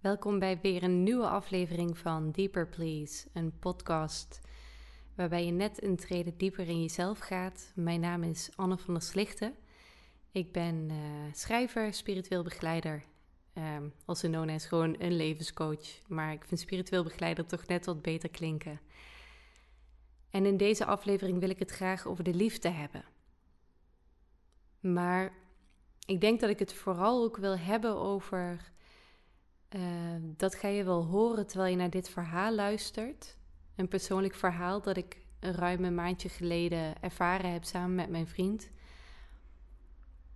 Welkom bij weer een nieuwe aflevering van Deeper Please, een podcast waarbij je net een trede dieper in jezelf gaat. Mijn naam is Anne van der Slichten. Ik ben uh, schrijver, spiritueel begeleider, um, also known as gewoon een levenscoach. Maar ik vind spiritueel begeleider toch net wat beter klinken. En in deze aflevering wil ik het graag over de liefde hebben. Maar ik denk dat ik het vooral ook wil hebben over Ehm, dat ga je wel horen terwijl je naar dit verhaal luistert. Een persoonlijk verhaal dat ik een ruim een maandje geleden ervaren heb samen met mijn vriend.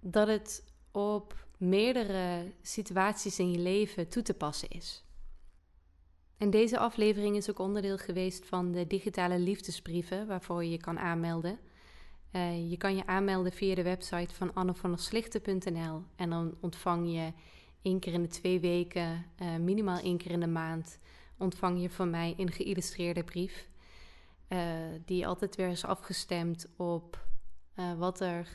Dat het op meerdere situaties in je leven toe te passen is. En deze aflevering is ook onderdeel geweest van de digitale liefdesbrieven waarvoor je je kan aanmelden. Uh, je kan je aanmelden via de website van annevanderslichten.nl en dan ontvang je één keer in de twee weken, uh, minimaal één keer in de maand, ontvang je van mij een geïllustreerde brief. Uh, die altijd weer is afgestemd op uh, wat er,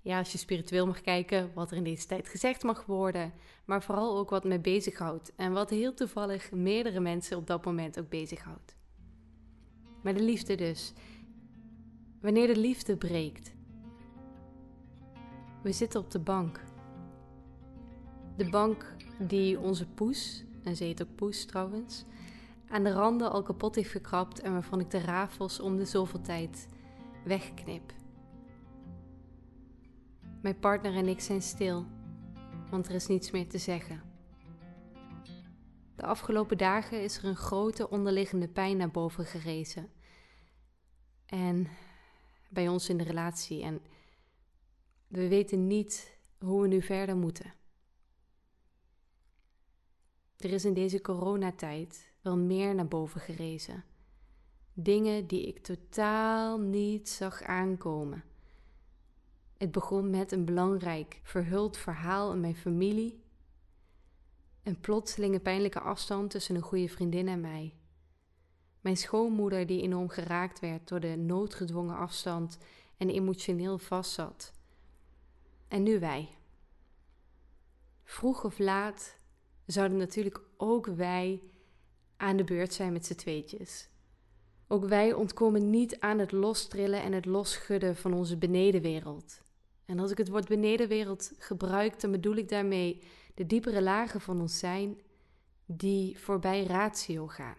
ja, als je spiritueel mag kijken, wat er in deze tijd gezegd mag worden. Maar vooral ook wat me bezighoudt. En wat heel toevallig meerdere mensen op dat moment ook bezighoudt. Maar de liefde dus. Wanneer de liefde breekt. We zitten op de bank de bank die onze poes, en ze heet ook poes trouwens, aan de randen al kapot heeft gekrapt en waarvan ik de rafels om de zoveel tijd wegknip. Mijn partner en ik zijn stil, want er is niets meer te zeggen. De afgelopen dagen is er een grote onderliggende pijn naar boven gerezen. En bij ons in de relatie. En we weten niet hoe we nu verder moeten. Er is in deze coronatijd wel meer naar boven gerezen. Dingen die ik totaal niet zag aankomen. Het begon met een belangrijk verhuld verhaal in mijn familie. Een plotselinge pijnlijke afstand tussen een goede vriendin en mij. Mijn schoonmoeder die enorm geraakt werd door de noodgedwongen afstand en emotioneel vastzat. En nu wij. Vroeg of laat zouden natuurlijk ook wij aan de beurt zijn met z'n tweetjes. Ook wij ontkomen niet aan het lostrillen en het losschudden van onze benedenwereld. En als ik het woord benedenwereld gebruik, dan bedoel ik daarmee de diepere lagen van ons zijn die voorbij ratio gaan.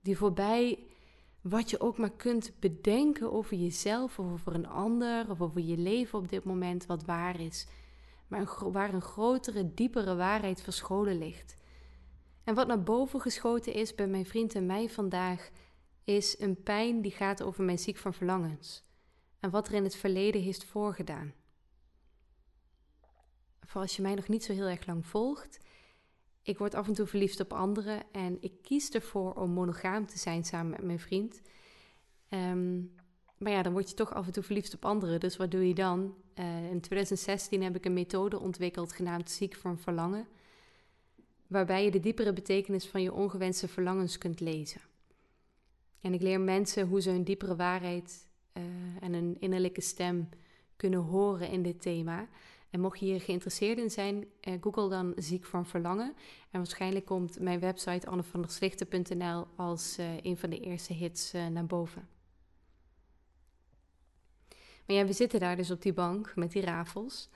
Die voorbij wat je ook maar kunt bedenken over jezelf of over een ander of over je leven op dit moment wat waar is maar waar een grotere, diepere waarheid verscholen ligt. En wat naar boven geschoten is bij mijn vriend en mij vandaag, is een pijn die gaat over mijn ziek van verlangens en wat er in het verleden heeft voorgedaan. Voor als je mij nog niet zo heel erg lang volgt, ik word af en toe verliefd op anderen en ik kies ervoor om monogaam te zijn samen met mijn vriend. Um, maar ja, dan word je toch af en toe verliefd op anderen. Dus wat doe je dan? Uh, in 2016 heb ik een methode ontwikkeld genaamd Ziek van Verlangen. Waarbij je de diepere betekenis van je ongewenste verlangens kunt lezen. En ik leer mensen hoe ze hun diepere waarheid uh, en een innerlijke stem kunnen horen in dit thema. En mocht je hier geïnteresseerd in zijn, uh, google dan Ziek van Verlangen. En waarschijnlijk komt mijn website annevanderslichten.nl als een van de eerste hits naar boven. Maar ja, we zitten daar dus op die bank met die rafels.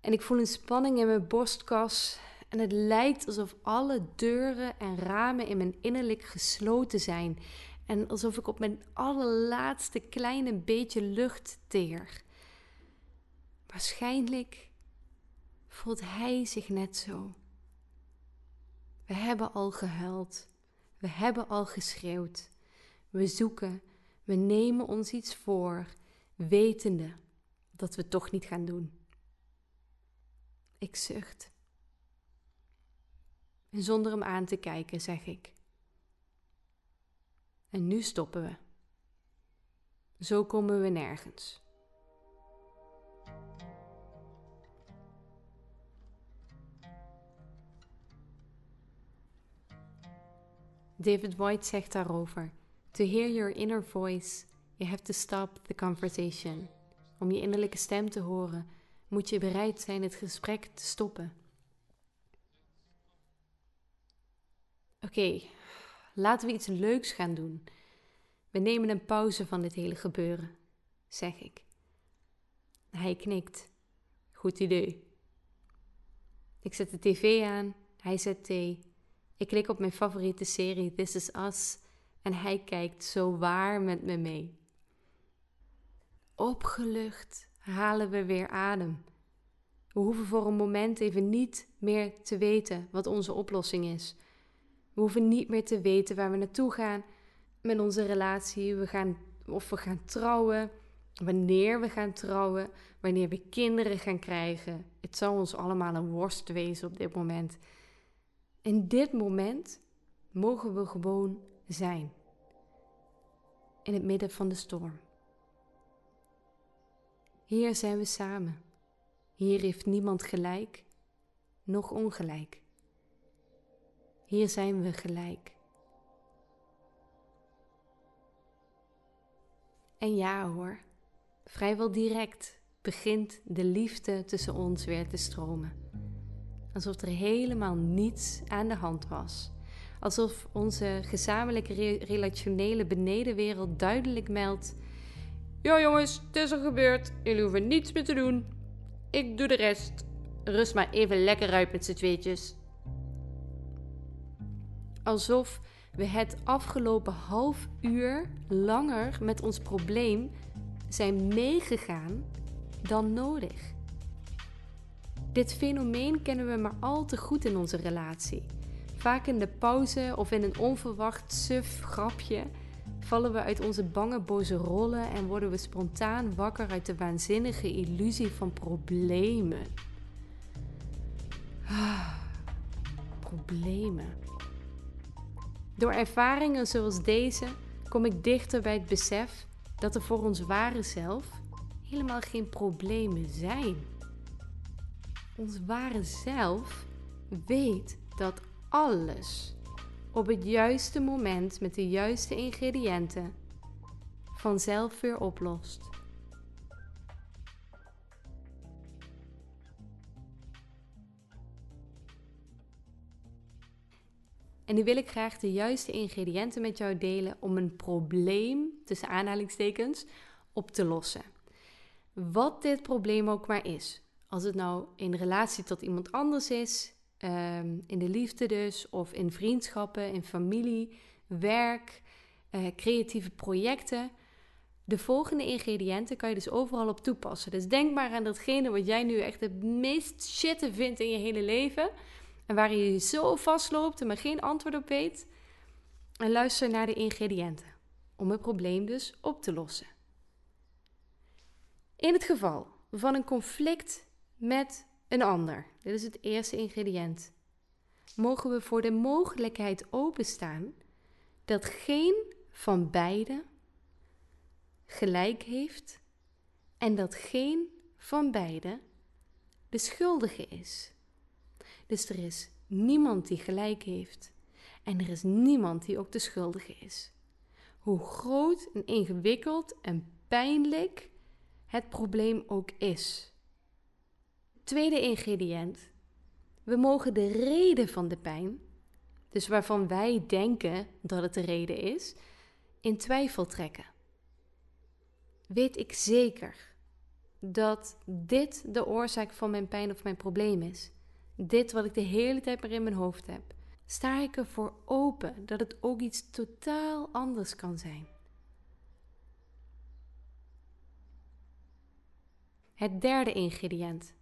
En ik voel een spanning in mijn borstkas. En het lijkt alsof alle deuren en ramen in mijn innerlijk gesloten zijn. En alsof ik op mijn allerlaatste kleine beetje lucht teer. Waarschijnlijk voelt hij zich net zo. We hebben al gehuild. We hebben al geschreeuwd. We zoeken. We nemen ons iets voor wetende dat we toch niet gaan doen. Ik zucht. En zonder hem aan te kijken zeg ik: En nu stoppen we. Zo komen we nergens. David White zegt daarover: To hear your inner voice You have to stop the conversation. Om je innerlijke stem te horen, moet je bereid zijn het gesprek te stoppen. Oké, laten we iets leuks gaan doen. We nemen een pauze van dit hele gebeuren, zeg ik. Hij knikt. Goed idee. Ik zet de tv aan, hij zet thee. Ik klik op mijn favoriete serie This Is Us en hij kijkt zo waar met me mee. Opgelucht halen we weer adem. We hoeven voor een moment even niet meer te weten wat onze oplossing is. We hoeven niet meer te weten waar we naartoe gaan met onze relatie. We gaan, of we gaan trouwen, wanneer we gaan trouwen, wanneer we kinderen gaan krijgen. Het zal ons allemaal een worst wezen op dit moment. In dit moment mogen we gewoon zijn. In het midden van de storm. Hier zijn we samen. Hier heeft niemand gelijk, noch ongelijk. Hier zijn we gelijk. En ja hoor, vrijwel direct begint de liefde tussen ons weer te stromen. Alsof er helemaal niets aan de hand was. Alsof onze gezamenlijke relationele benedenwereld duidelijk meldt: Ja, jongens, het is er gebeurd. Jullie hoeven niets meer te doen. Ik doe de rest. Rust maar even lekker uit met z'n tweetjes. Alsof we het afgelopen half uur langer met ons probleem zijn meegegaan dan nodig. Dit fenomeen kennen we maar al te goed in onze relatie. Vaak in de pauze of in een onverwacht suf grapje vallen we uit onze bange boze rollen en worden we spontaan wakker uit de waanzinnige illusie van problemen. Ah, problemen. Door ervaringen zoals deze kom ik dichter bij het besef dat er voor ons ware zelf helemaal geen problemen zijn. Ons ware zelf weet dat alles op het juiste moment met de juiste ingrediënten vanzelf weer oplost. En nu wil ik graag de juiste ingrediënten met jou delen om een probleem, tussen aanhalingstekens, op te lossen. Wat dit probleem ook maar is. Als het nou in relatie tot iemand anders is, ehm, in de liefde dus, of in vriendschappen, in familie, werk, uh, creatieve projecten. De volgende ingrediënten kan je dus overal op toepassen. Dus denk maar aan datgene wat jij nu echt het meest shitte vindt in je hele leven. En waar je zo vastloopt en maar geen antwoord op weet. En luister naar de ingrediënten. Om het probleem dus op te lossen. In het geval van een conflict met een ander, dit is het eerste ingrediënt, mogen we voor de mogelijkheid openstaan dat geen van beiden gelijk heeft en dat geen van beiden de schuldige is. Dus er is niemand die gelijk heeft en er is niemand die ook de schuldige is. Hoe groot en ingewikkeld en pijnlijk het probleem ook is. Tweede ingrediënt. We mogen de reden van de pijn, dus waarvan wij denken dat het de reden is, in twijfel trekken. Weet ik zeker dat dit de oorzaak van mijn pijn of mijn probleem is? Dit wat ik de hele tijd maar in mijn hoofd heb. Sta ik ervoor open dat het ook iets totaal anders kan zijn? Het derde ingrediënt.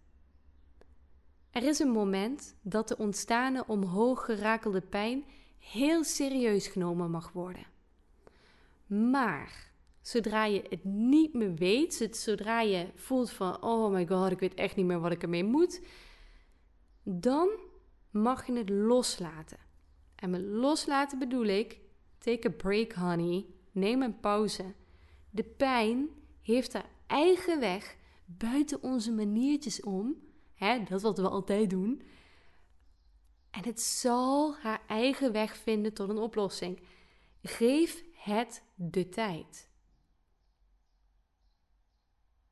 Er is een moment dat de ontstane omhoog gerakelde pijn heel serieus genomen mag worden. Maar zodra je het niet meer weet, zodra je voelt van oh my god, ik weet echt niet meer wat ik ermee moet, dan mag je het loslaten. En met loslaten bedoel ik, take a break honey, neem een pauze. De pijn heeft haar eigen weg buiten onze maniertjes om. Hè, dat wat we altijd doen. En het zal haar eigen weg vinden tot een oplossing. Geef het de tijd.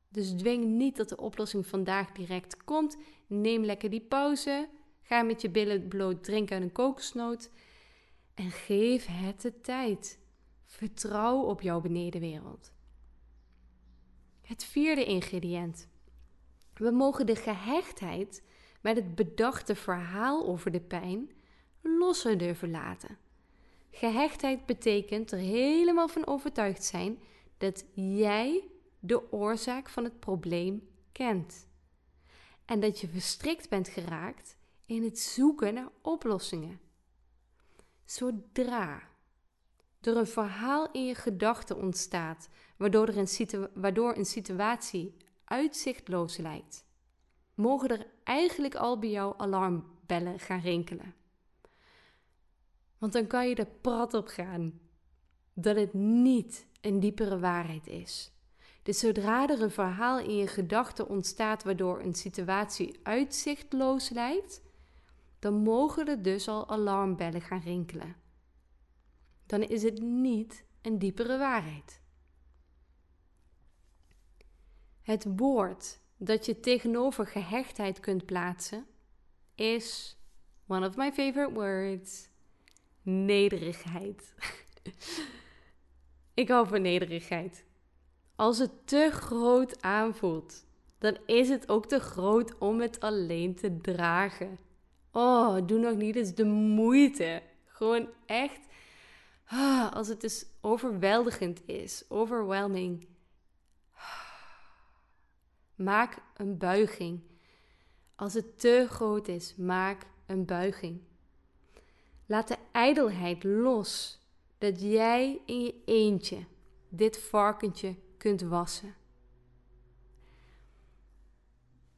Dus dwing niet dat de oplossing vandaag direct komt. Neem lekker die pauze. Ga met je billen bloot, drink uit een kokosnoot. En geef het de tijd. Vertrouw op jouw benedenwereld. Het vierde ingrediënt. We mogen de gehechtheid met het bedachte verhaal over de pijn losser durven laten. Gehechtheid betekent er helemaal van overtuigd zijn dat jij de oorzaak van het probleem kent. En dat je verstrikt bent geraakt in het zoeken naar oplossingen. Zodra er een verhaal in je gedachten ontstaat, waardoor, er een waardoor een situatie uitzichtloos lijkt, mogen er eigenlijk al bij jou alarmbellen gaan rinkelen. Want dan kan je er prat op gaan dat het niet een diepere waarheid is. Dus zodra er een verhaal in je gedachten ontstaat waardoor een situatie uitzichtloos lijkt, dan mogen er dus al alarmbellen gaan rinkelen. Dan is het niet een diepere waarheid. Het woord dat je tegenover gehechtheid kunt plaatsen is one of my favorite words: nederigheid. Ik hou van nederigheid. Als het te groot aanvoelt, dan is het ook te groot om het alleen te dragen. Oh, doe nog niet eens de moeite. Gewoon echt. Ah, als het dus overweldigend is, overwhelming. Maak een buiging. Als het te groot is, maak een buiging. Laat de ijdelheid los dat jij in je eentje dit varkentje kunt wassen.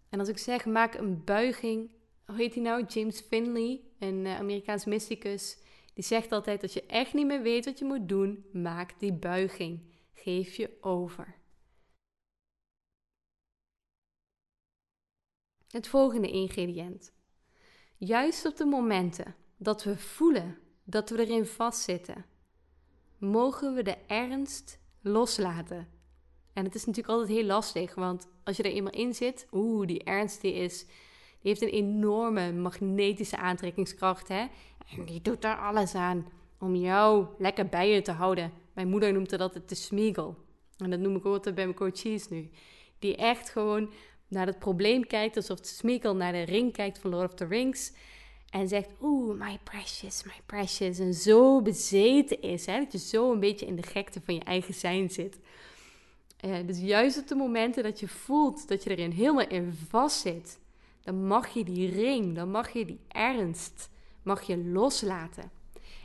En als ik zeg maak een buiging, hoe heet hij nou? James Finley, een uh, Amerikaans mysticus. Die zegt altijd: als je echt niet meer weet wat je moet doen, maak die buiging. Geef je over. Het volgende ingrediënt. Juist op de momenten dat we voelen dat we erin vastzitten, mogen we de ernst loslaten. En het is natuurlijk altijd heel lastig, want als je er eenmaal in zit, oeh, die ernst die is, die heeft een enorme magnetische aantrekkingskracht, hè? En die doet daar alles aan om jou lekker bij je te houden. Mijn moeder noemt dat de smiegel. En dat noem ik ook bij mijn coaches nu. Die echt gewoon naar het probleem kijkt, alsof smiegel naar de ring kijkt van Lord of the Rings. En zegt, oeh, my precious, my precious. En zo bezeten is, hè? dat je zo een beetje in de gekte van je eigen zijn zit. Uh, dus juist op de momenten dat je voelt dat je erin helemaal in vast zit, dan mag je die ring, dan mag je die ernst, mag je loslaten.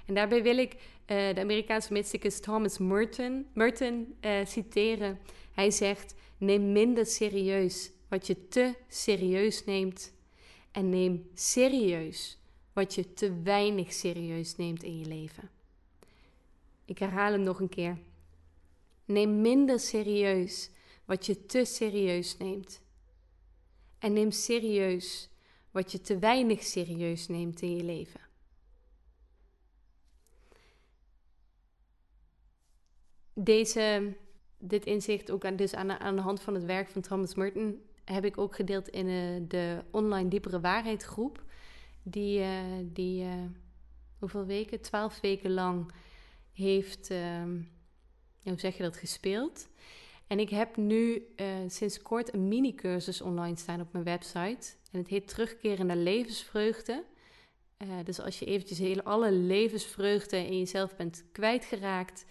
En daarbij wil ik uh, de Amerikaanse mysticus Thomas Merton, Merton uh, citeren. Hij zegt: Neem minder serieus wat je te serieus neemt. En neem serieus wat je te weinig serieus neemt in je leven. Ik herhaal hem nog een keer. Neem minder serieus wat je te serieus neemt. En neem serieus wat je te weinig serieus neemt in je leven. Deze, dit inzicht ook aan, dus aan, aan de hand van het werk van Thomas Merton heb ik ook gedeeld in uh, de online diepere waarheid groep. Die, uh, die uh, hoeveel weken? Twaalf weken lang heeft ehm, hoe zeg je dat, gespeeld. En ik heb nu sinds kort een mini-cursus online staan op mijn website. En het heet Terugkerende Levensvreugde. Uh, dus als je eventjes hele, alle levensvreugde in jezelf bent kwijtgeraakt...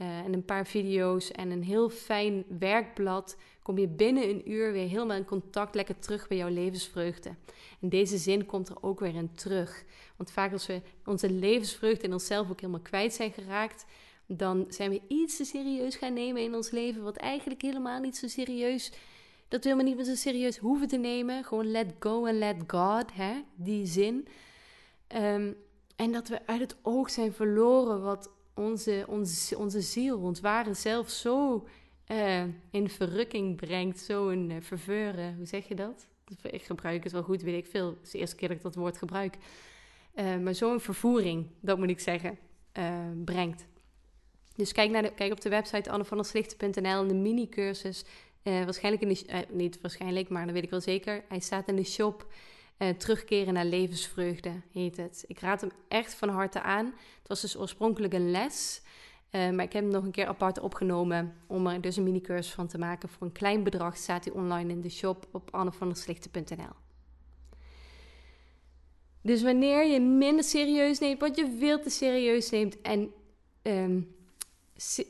Uh, en een paar video's en een heel fijn werkblad... kom je binnen een uur weer helemaal in contact, lekker terug bij jouw levensvreugde. En deze zin komt er ook weer in terug. Want vaak als we onze levensvreugde in onszelf ook helemaal kwijt zijn geraakt dan zijn we iets te serieus gaan nemen in ons leven, wat eigenlijk helemaal niet zo serieus, dat we helemaal niet meer zo serieus hoeven te nemen. Gewoon let go and let God, hè? die zin. Um, en dat we uit het oog zijn verloren wat onze, onze, onze ziel, ons ware zelf zo uh, in verrukking brengt, zo in uh, verveuren. Hoe zeg je dat? Ik gebruik het wel goed, weet ik veel. Het is de eerste keer dat ik dat woord gebruik. Uh, maar zo'n vervoering, dat moet ik zeggen, brengt. Dus kijk, naar de, kijk op de website annevanderslichten.nl en de mini-cursus. Uh, waarschijnlijk in de, uh, niet waarschijnlijk, maar dat weet ik wel zeker. Hij staat in de shop terugkeren naar levensvreugde heet het. Ik raad hem echt van harte aan. Het was dus oorspronkelijk een les. maar ik heb hem nog een keer apart opgenomen om er dus een mini-cursus van te maken. Voor een klein bedrag staat hij online in de shop op annevanderslichten.nl. Dus wanneer je minder serieus neemt, wat je veel te serieus neemt en, um,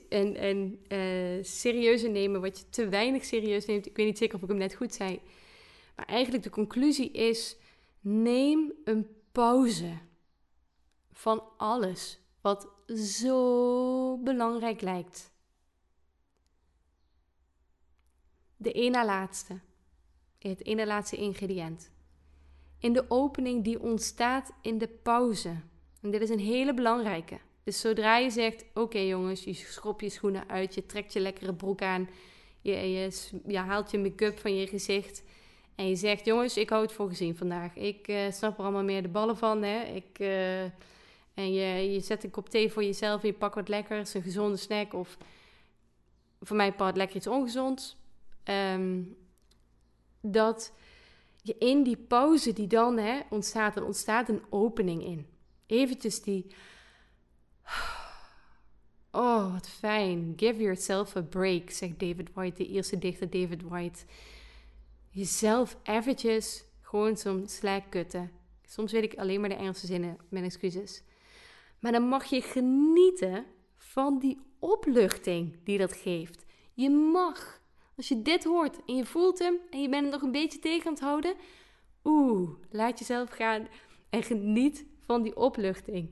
en, en uh, serieuzer nemen wat je te weinig serieus neemt. Ik weet niet zeker of ik hem net goed zei. Maar eigenlijk de conclusie is: neem een pauze van alles wat zo belangrijk lijkt. De ene laatste. Het ene laatste ingrediënt in de opening die ontstaat in de pauze. En dit is een hele belangrijke. Dus zodra je zegt: Oké jongens, je schropt je schoenen uit, je trekt je lekkere broek aan, je, je haalt je make-up van je gezicht. En je zegt: Jongens, ik hou het voor gezien vandaag. Ik uh, snap er allemaal meer de ballen van. Hè? Ik, uh, en je, je zet een kop thee voor jezelf en je pakt wat lekkers, een gezonde snack. Of voor mij part lekker iets ongezonds. Um, dat je in die pauze die dan hè, ontstaat, er ontstaat een opening in. Eventjes die. Oh, wat fijn. Give yourself a break, zegt David White, de eerste dichter David White. Jezelf eventjes gewoon zo'n slack kutten. Soms weet ik alleen maar de Engelse zinnen, mijn excuses. Maar dan mag je genieten van die opluchting die dat geeft. Je mag als je dit hoort en je voelt hem en je bent het nog een beetje tegen aan het houden, oeh, laat jezelf gaan en geniet van die opluchting.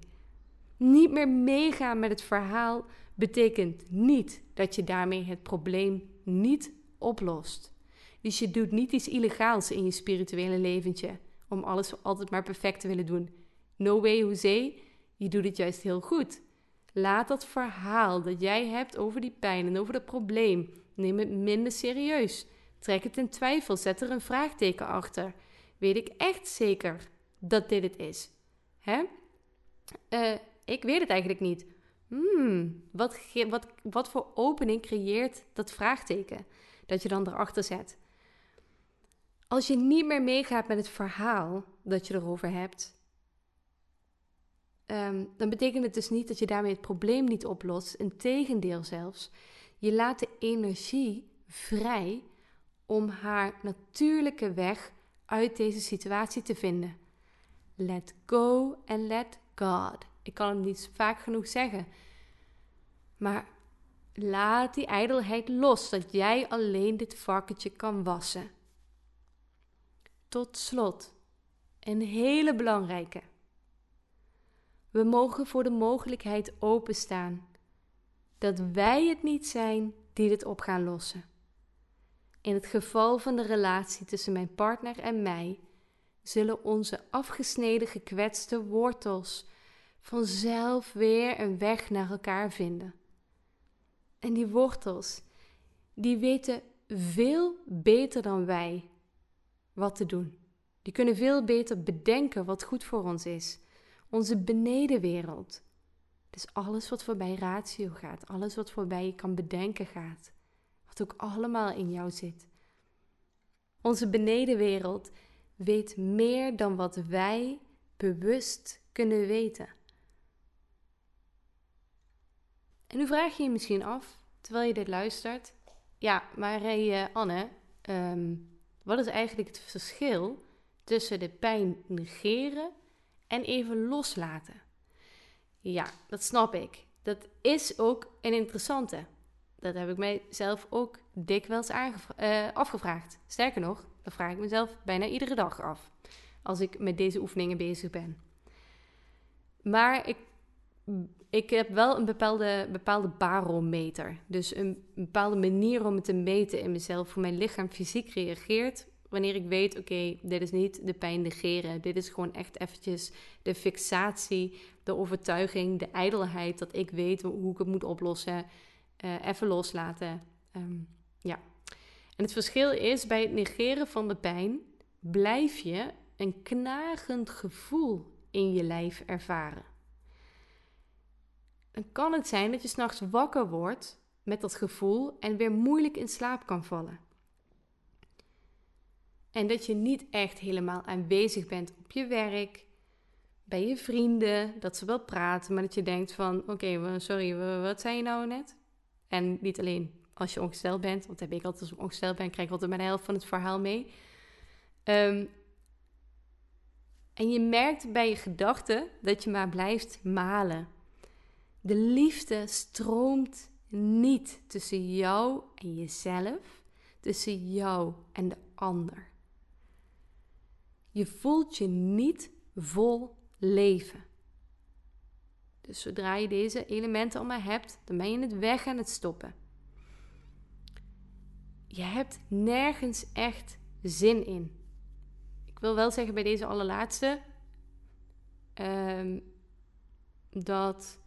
Niet meer meegaan met het verhaal betekent niet dat je daarmee het probleem niet oplost. Dus je doet niet iets illegaals in je spirituele leventje om alles altijd maar perfect te willen doen. No way, Jose, je doet het juist heel goed. Laat dat verhaal dat jij hebt over die pijn en over dat probleem Neem het minder serieus. Trek het in twijfel. Zet er een vraagteken achter. Weet ik echt zeker dat dit het is? Hè? Uh, ik weet het eigenlijk niet. Hmm, wat, wat, wat voor opening creëert dat vraagteken dat je dan erachter zet? Als je niet meer meegaat met het verhaal dat je erover hebt, um, dan betekent het dus niet dat je daarmee het probleem niet oplost. Integendeel zelfs. Je laat de energie vrij om haar natuurlijke weg uit deze situatie te vinden. Let go and let God. Ik kan het niet vaak genoeg zeggen. Maar laat die ijdelheid los, dat jij alleen dit varkentje kan wassen. Tot slot, een hele belangrijke. We mogen voor de mogelijkheid openstaan dat wij het niet zijn die dit op gaan lossen. In het geval van de relatie tussen mijn partner en mij, zullen onze afgesneden gekwetste wortels vanzelf weer een weg naar elkaar vinden. En die wortels, die weten veel beter dan wij wat te doen. Die kunnen veel beter bedenken wat goed voor ons is. Onze benedenwereld, dus alles wat voorbij ratio gaat, alles wat voorbij je kan bedenken gaat, wat ook allemaal in jou zit. Onze benedenwereld weet meer dan wat wij bewust kunnen weten. En nu vraag je je misschien af, terwijl je dit luistert, ja, maar hey, uh, Anne, ehm, wat is eigenlijk het verschil tussen de pijn negeren en even loslaten? Ja, dat snap ik. Dat is ook een interessante. Dat heb ik mijzelf ook dikwijls uh, afgevraagd. Sterker nog, dat vraag ik mezelf bijna iedere dag af. Als ik met deze oefeningen bezig ben. Maar ik, ik heb wel een bepaalde, bepaalde barometer. Dus een bepaalde manier om het te meten in mezelf. Hoe mijn lichaam fysiek reageert wanneer ik weet, oké, dit is niet de pijn negeren. Dit is gewoon echt eventjes de fixatie, de overtuiging, de ijdelheid dat ik weet hoe ik het moet oplossen. Uh, even loslaten. Ehm, ja. En het verschil is, bij het negeren van de pijn blijf je een knagend gevoel in je lijf ervaren. Dan kan het zijn dat je s'nachts wakker wordt met dat gevoel en weer moeilijk in slaap kan vallen. En dat je niet echt helemaal aanwezig bent op je werk, bij je vrienden, dat ze wel praten, maar dat je denkt van, oké, sorry, wat zei je nou net? En niet alleen als je ongesteld bent, want heb ik altijd als ik ongesteld ben, krijg ik altijd maar de helft van het verhaal mee. Ehm, en je merkt bij je gedachten dat je maar blijft malen. De liefde stroomt niet tussen jou en jezelf, tussen jou en de ander. Je voelt je niet vol leven. Dus zodra je deze elementen allemaal hebt, dan ben je het weg aan het stoppen. Je hebt nergens echt zin in. Ik wil wel zeggen bij deze allerlaatste um, dat.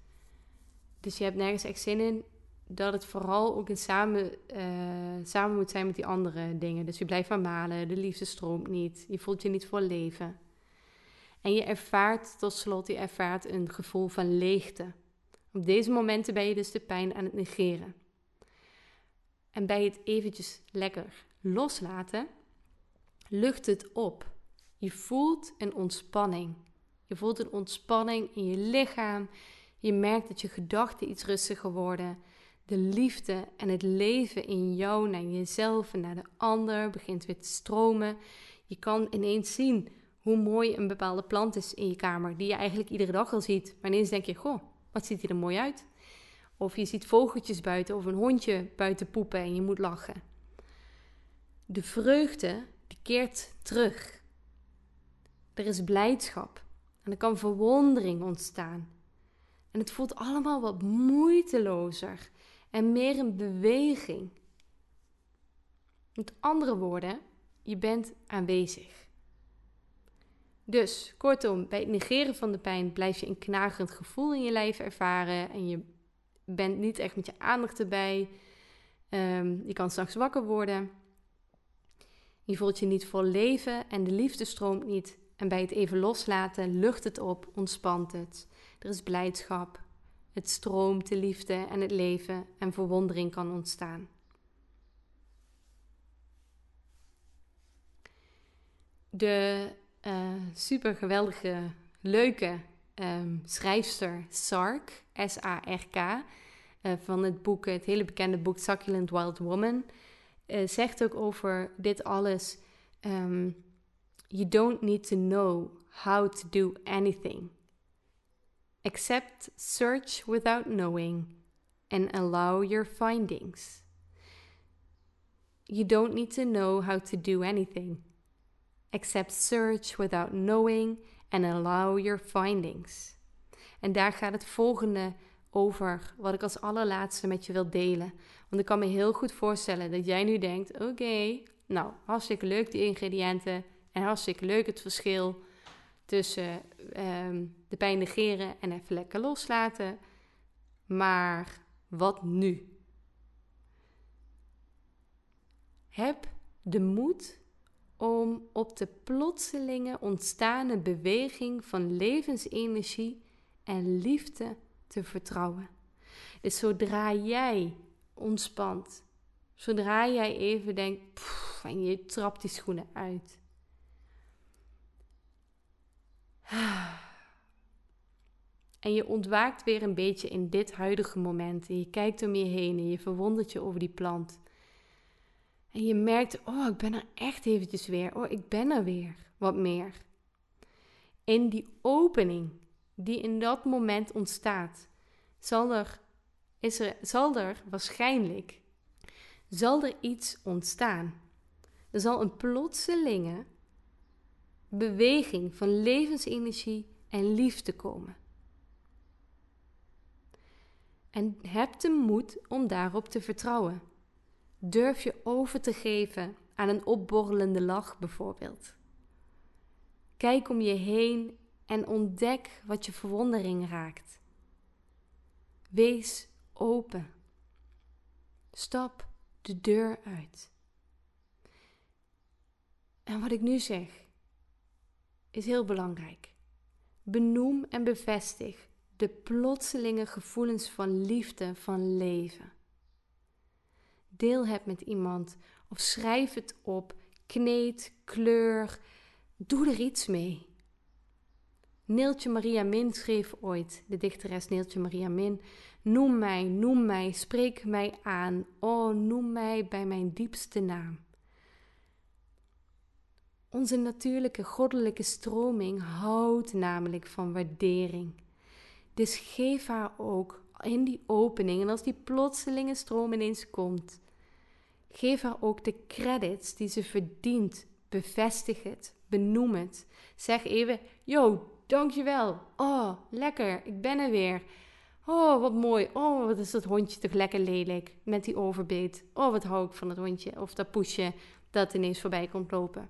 Dus je hebt nergens echt zin in dat het vooral ook in samen, uh, samen moet zijn met die andere dingen. Dus je blijft maar malen, de liefde stroomt niet, je voelt je niet voor leven. En je ervaart tot slot, je ervaart een gevoel van leegte. Op deze momenten ben je dus de pijn aan het negeren. En bij het eventjes lekker loslaten, lucht het op. Je voelt een ontspanning. Je voelt een ontspanning in je lichaam. Je merkt dat je gedachten iets rustiger worden. De liefde en het leven in jou naar jezelf en naar de ander begint weer te stromen. Je kan ineens zien hoe mooi een bepaalde plant is in je kamer, die je eigenlijk iedere dag al ziet. Maar ineens denk je, goh, wat ziet hij er mooi uit? Of je ziet vogeltjes buiten of een hondje buiten poepen en je moet lachen. De vreugde, keert terug. Er is blijdschap en er kan verwondering ontstaan. En het voelt allemaal wat moeitelozer en meer een beweging. Met andere woorden, je bent aanwezig. Dus kortom, bij het negeren van de pijn blijf je een knagerend gevoel in je lijf ervaren en je bent niet echt met je aandacht erbij. Um, je kan straks wakker worden. Je voelt je niet vol leven en de liefde stroomt niet. En bij het even loslaten lucht het op, ontspant het. Er is blijdschap. Het stroomt de liefde en het leven en verwondering kan ontstaan. De uh, super geweldige, leuke um, schrijfster Sark, S-A-R-K, uh, van het boek, het hele bekende boek Succulent Wild Woman, uh, zegt ook over dit alles: um, You don't need to know how to do anything, except search without knowing and allow your findings. You don't need to know how to do anything Accept search without knowing and allow your findings. En daar gaat het volgende over, wat ik als allerlaatste met je wil delen. Want ik kan me heel goed voorstellen dat jij nu denkt: oké, nou, hartstikke leuk die ingrediënten en hartstikke leuk het verschil tussen um, de pijn negeren en even lekker loslaten. Maar wat nu? Heb de moed om op de plotselinge ontstane beweging van levensenergie en liefde te vertrouwen. Dus zodra jij ontspant, zodra jij even denkt en je trapt die schoenen uit. En je ontwaakt weer een beetje in dit huidige moment. En je kijkt om je heen en je verwondert je over die plant. En je merkt, oh, ik ben er echt eventjes weer. Oh, ik ben er weer. Wat meer. In die opening die in dat moment ontstaat, zal er, is er, zal er waarschijnlijk zal er iets ontstaan. Er zal een plotselinge beweging van levensenergie en liefde komen. En heb de moed om daarop te vertrouwen. Durf je over te geven aan een opborrelende lach bijvoorbeeld. Kijk om je heen en ontdek wat je verwondering raakt. Wees open. Stap de deur uit. En wat ik nu zeg is heel belangrijk. Benoem en bevestig de plotselinge gevoelens van liefde, van leven deel hebt met iemand of schrijf het op. kneed, kleur. Doe er iets mee. Neeltje Maria Min schreef ooit, de dichteres Neeltje Maria Min, Noem mij, noem mij, spreek mij aan, oh, noem mij bij mijn diepste naam. Onze natuurlijke goddelijke stroming houdt namelijk van waardering. Dus geef haar ook in die opening en als die plotselinge stroom ineens komt, geef haar ook de credits die ze verdient. Bevestig het, benoem het. Zeg even: Yo, dankjewel. Oh, lekker, ik ben er weer. Oh, wat mooi. Oh, wat is dat hondje toch lekker lelijk met die overbeet. Oh, wat hou ik van dat hondje. Of dat poesje dat ineens voorbij komt lopen.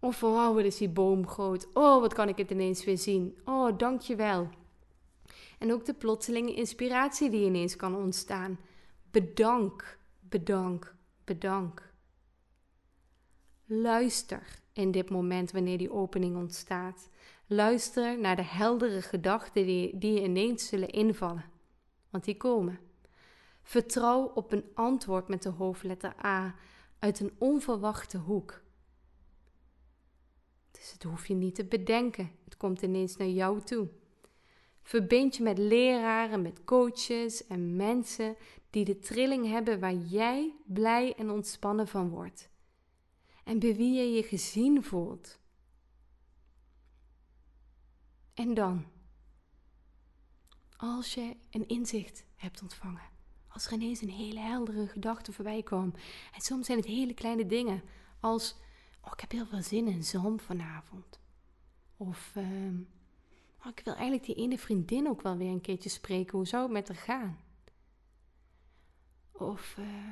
Of oh, wat is die boom groot. Oh, wat kan ik het ineens weer zien. Oh, dankjewel. En ook de plotselinge inspiratie die ineens kan ontstaan. Bedank, bedank, bedank. Luister in dit moment wanneer die opening ontstaat. Luister naar de heldere gedachten die, die ineens zullen invallen, want die komen. Vertrouw op een antwoord met de hoofdletter A uit een onverwachte hoek. Dus het hoef je niet te bedenken, het komt ineens naar jou toe. Verbind je met leraren, met coaches en mensen die de trilling hebben waar jij blij en ontspannen van wordt. En bij wie je je gezien voelt. En dan, als je een inzicht hebt ontvangen, als er ineens een hele heldere gedachte voorbij kwam, en soms zijn het hele kleine dingen, als, oh, ik heb heel veel zin in zalm vanavond. Of, uh, oh, ik wil eigenlijk die ene vriendin ook wel weer een keertje spreken, hoe zou het met haar gaan? Of, uh,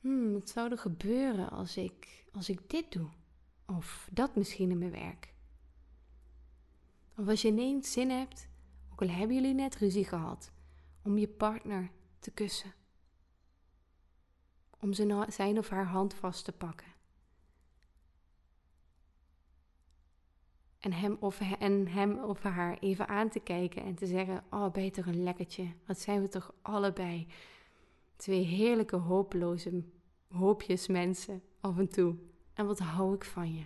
hmm, wat zou er gebeuren als ik, als ik dit doe? Of dat misschien in mijn werk? Of als je ineens zin hebt, ook al hebben jullie net ruzie gehad, om je partner te kussen. Om zijn of haar hand vast te pakken. En hem, of, en hem of haar even aan te kijken en te zeggen: Oh, ben je toch een lekkertje? Wat zijn we toch allebei? Twee heerlijke, hopeloze hoopjes mensen af en toe. En wat hou ik van je?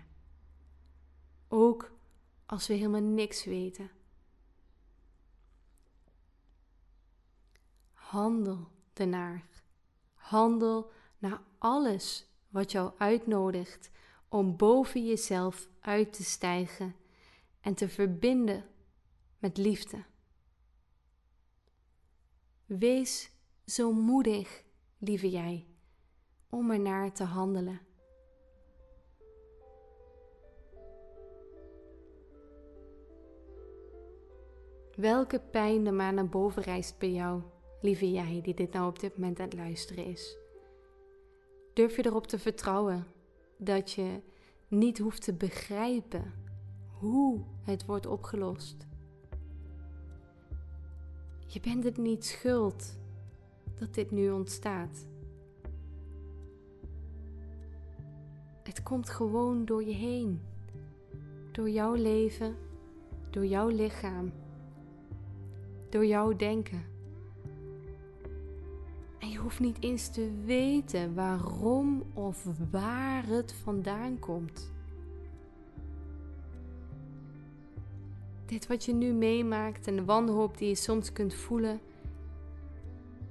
Ook als we helemaal niks weten. Handel ernaar. Handel naar alles wat jou uitnodigt om boven jezelf uit te stijgen en te verbinden met liefde. Wees zo moedig, lieve jij, om er naar te handelen. Welke pijn er maar naar boven reist bij jou, lieve jij die dit nou op dit moment aan het luisteren is. Durf je erop te vertrouwen dat je niet hoeft te begrijpen hoe het wordt opgelost. Je bent het niet schuld dat dit nu ontstaat. Het komt gewoon door je heen, door jouw leven, door jouw lichaam door jouw denken. En je hoeft niet eens te weten waarom of waar het vandaan komt. Dit wat je nu meemaakt en de wanhoop die je soms kunt voelen,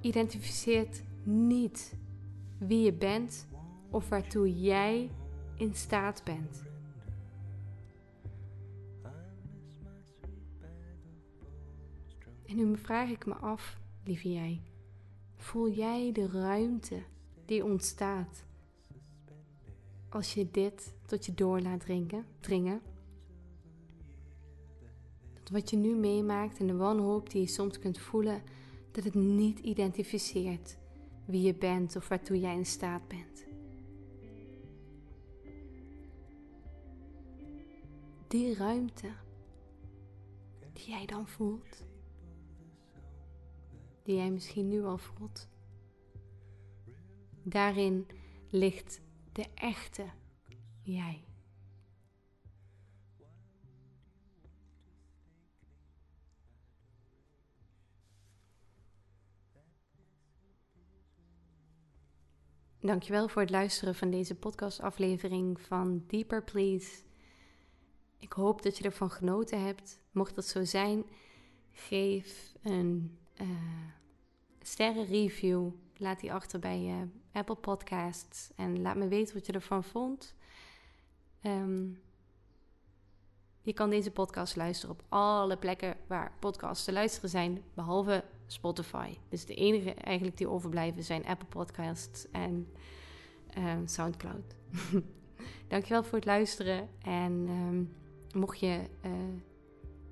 identificeert niet wie je bent of waartoe jij in staat bent. En nu vraag ik me af, lieve jij, voel jij de ruimte die ontstaat als je dit tot je door laat drinken, dringen? Wat je nu meemaakt en de wanhoop die je soms kunt voelen, dat het niet identificeert wie je bent of waartoe jij in staat bent. Die ruimte die jij dan voelt die jij misschien nu al voelt. Daarin ligt de echte jij. Dankjewel voor het luisteren van deze podcastaflevering van Deeper Please. Ik hoop dat je ervan genoten hebt. Mocht dat zo zijn, geef een uh, sterrenreview. Laat die achter bij uh, Apple Podcasts. En laat me weten wat je ervan vond. Um, je kan deze podcast luisteren op alle plekken waar podcasts te luisteren zijn, behalve Spotify. Dus de enige eigenlijk die overblijven zijn Apple Podcasts en uh, SoundCloud. Dankjewel voor het luisteren. En um, mocht je uh,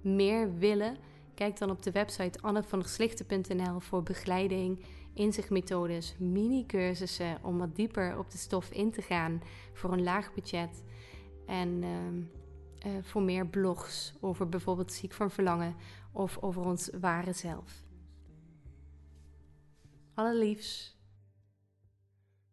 meer willen, kijk dan op de website annevanderslichten.nl voor begeleiding, inzichtmethodes, mini-cursussen om wat dieper op de stof in te gaan voor een laag budget. En um, uh, voor meer blogs over bijvoorbeeld ziek van verlangen of over ons ware zelf. Allerliefst.